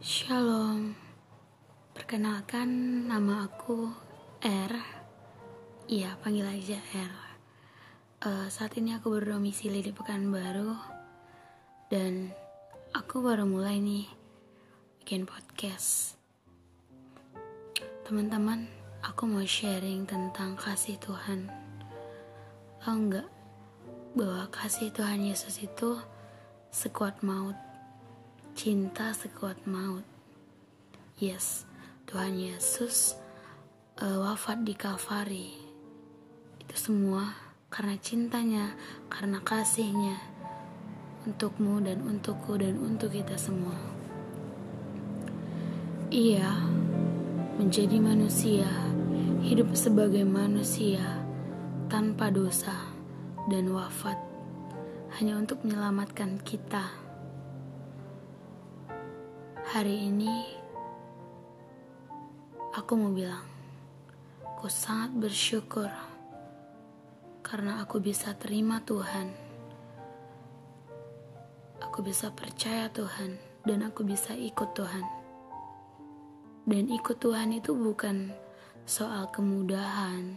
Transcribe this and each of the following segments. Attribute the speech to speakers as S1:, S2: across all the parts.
S1: Shalom, perkenalkan nama aku R. Iya, panggil aja R. Uh, saat ini aku berdomisili di Pekanbaru dan aku baru mulai nih bikin podcast. Teman-teman, aku mau sharing tentang kasih Tuhan. Tahu nggak bahwa kasih Tuhan Yesus itu sekuat maut cinta sekuat maut. Yes, Tuhan Yesus uh, wafat di Kalvari. Itu semua karena cintanya, karena kasihnya untukmu dan untukku dan untuk kita semua. Ia menjadi manusia, hidup sebagai manusia tanpa dosa dan wafat hanya untuk menyelamatkan kita Hari ini aku mau bilang, aku sangat bersyukur karena aku bisa terima Tuhan. Aku bisa percaya Tuhan dan aku bisa ikut Tuhan. Dan ikut Tuhan itu bukan soal kemudahan,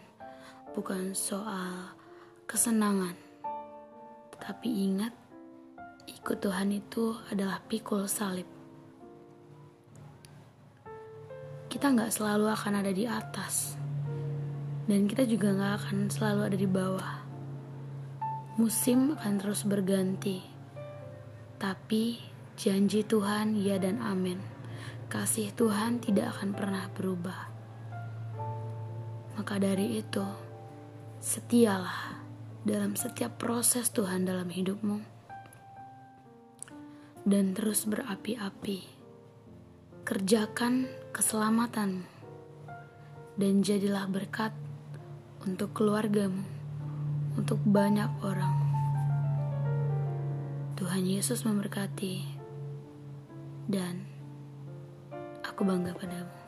S1: bukan soal kesenangan. Tetapi ingat, ikut Tuhan itu adalah pikul salib. Kita nggak selalu akan ada di atas. Dan kita juga nggak akan selalu ada di bawah. Musim akan terus berganti. Tapi janji Tuhan ya dan amin. Kasih Tuhan tidak akan pernah berubah. Maka dari itu setialah dalam setiap proses Tuhan dalam hidupmu. Dan terus berapi-api. Kerjakan keselamatanmu dan jadilah berkat untuk keluargamu, untuk banyak orang. Tuhan Yesus memberkati, dan aku bangga padamu.